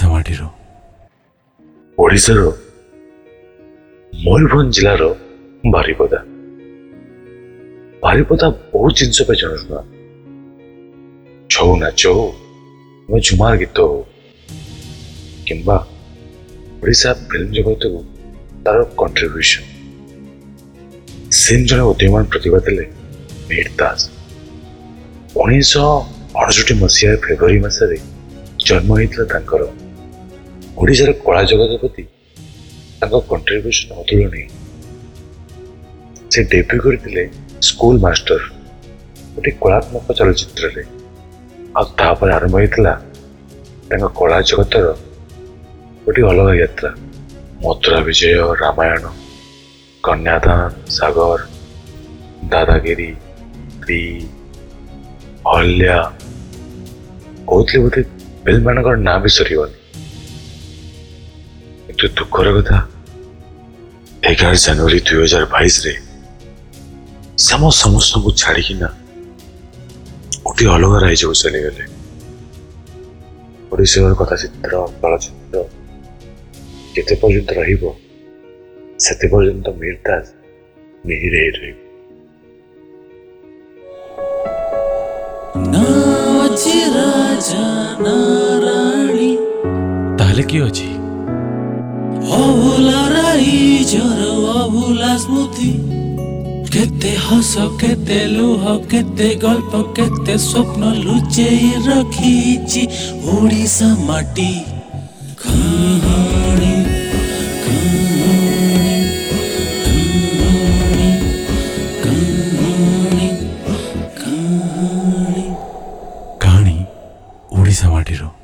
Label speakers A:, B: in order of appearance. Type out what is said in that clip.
A: ଓଡିଶାମାଟିର
B: ଓଡ଼ିଶାର ମୟୂରଭଞ୍ଜ ଜିଲ୍ଲାର ବାରିପଦା ବାରିପଦା ବହୁତ ଜିନିଷ ପାଇଁ ଜଣାଶୁଣା ଛଉ ନାଚ ହଉ କିମ୍ବା ଝୁମାର ଗୀତ ହଉ କିମ୍ବା ଓଡ଼ିଶା ଫିଲ୍ମ ଜଗତକୁ ତାର କଣ୍ଟ୍ରିବ୍ୟୁସନ୍ ସେମ୍ ଜଣେ ଉଦୀୟମାନ ପ୍ରତିଭା ଥିଲେ ମୀର ଦାସ ଉଣେଇଶହ ଅଣଷଠି ମସିହା ଫେବୃଆରୀ ମାସରେ ଜନ୍ମ ହୋଇଥିଲା ତାଙ୍କର ଓଡ଼ିଶାର କଳା ଜଗତ ପ୍ରତି ତାଙ୍କ କଣ୍ଟ୍ରିବ୍ୟୁସନ୍ ଅତୁଳନୀୟ ସେ ଡେବ୍ୟୁ କରିଥିଲେ ସ୍କୁଲ ମାଷ୍ଟର ଗୋଟେ କଳାତ୍ମକ ଚଳଚ୍ଚିତ୍ରରେ ଆଉ ତାପରେ ଆରମ୍ଭ ହୋଇଥିଲା ତାଙ୍କ କଳା ଜଗତର ଗୋଟିଏ ଅଲଗା ଯାତ୍ରା ମଥୁରା ବିଜୟ ରାମାୟଣ କନ୍ୟାଦାନ ସାଗର ଦାଦାଗିରି ସ୍ତ୍ରୀ ଅହଲ୍ୟା କହୁଥିଲେ ବୋଧେ ଫିଲ୍ମମାନଙ୍କର ନାଁ ବି ସରିବନି একটু दुःखର କଥା ଏଗାର ଜାନୁଆରୀ ଦୁଇ ହଜାର ବାଇଶରେ ଆମ ସମସ୍ତଙ୍କୁ ଛାଡ଼ିକିନା ଗୋଟିଏ ଅଲଗା ରାଜ୍ୟକୁ ଚାଲିଗଲେ ଓଡ଼ିଶାର କଥାଚିତ୍ର ଚଳଚ୍ଚିତ୍ର ଯେତେ ପର୍ଯ୍ୟନ୍ତ ରହିବ ସେତେ ପର୍ଯ୍ୟନ୍ତ ମିର୍ତାଜ ମିହିର ହେଇ ରହିବ
A: ତାହେଲେ କିଏ ଅଛି
C: অভুলারাই ঝর অভুলা স্মৃতি কেতে হস কেতে লুহ কেতে গল্প কেতে স্বপ্ন লুচেই রখিছি ওড়িশা মাটি কাহাণী ଓଡ଼ିଶା ମାଟିର